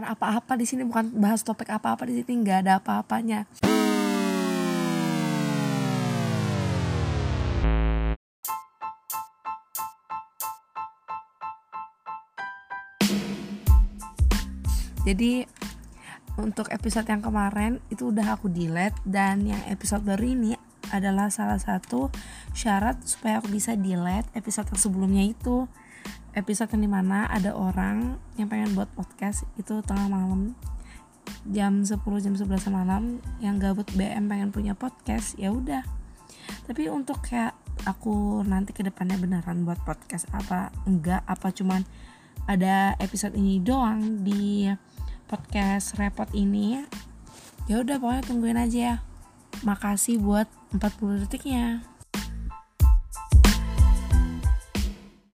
akan apa-apa di sini bukan bahas topik apa-apa di sini nggak ada apa-apanya. Jadi untuk episode yang kemarin itu udah aku delete dan yang episode baru ini adalah salah satu syarat supaya aku bisa delete episode yang sebelumnya itu episode yang di mana ada orang yang pengen buat podcast itu tengah malam jam 10 jam 11 malam yang gabut BM pengen punya podcast ya udah. Tapi untuk kayak aku nanti ke depannya beneran buat podcast apa enggak apa cuman ada episode ini doang di podcast repot ini ya udah pokoknya tungguin aja ya. Makasih buat 40 detiknya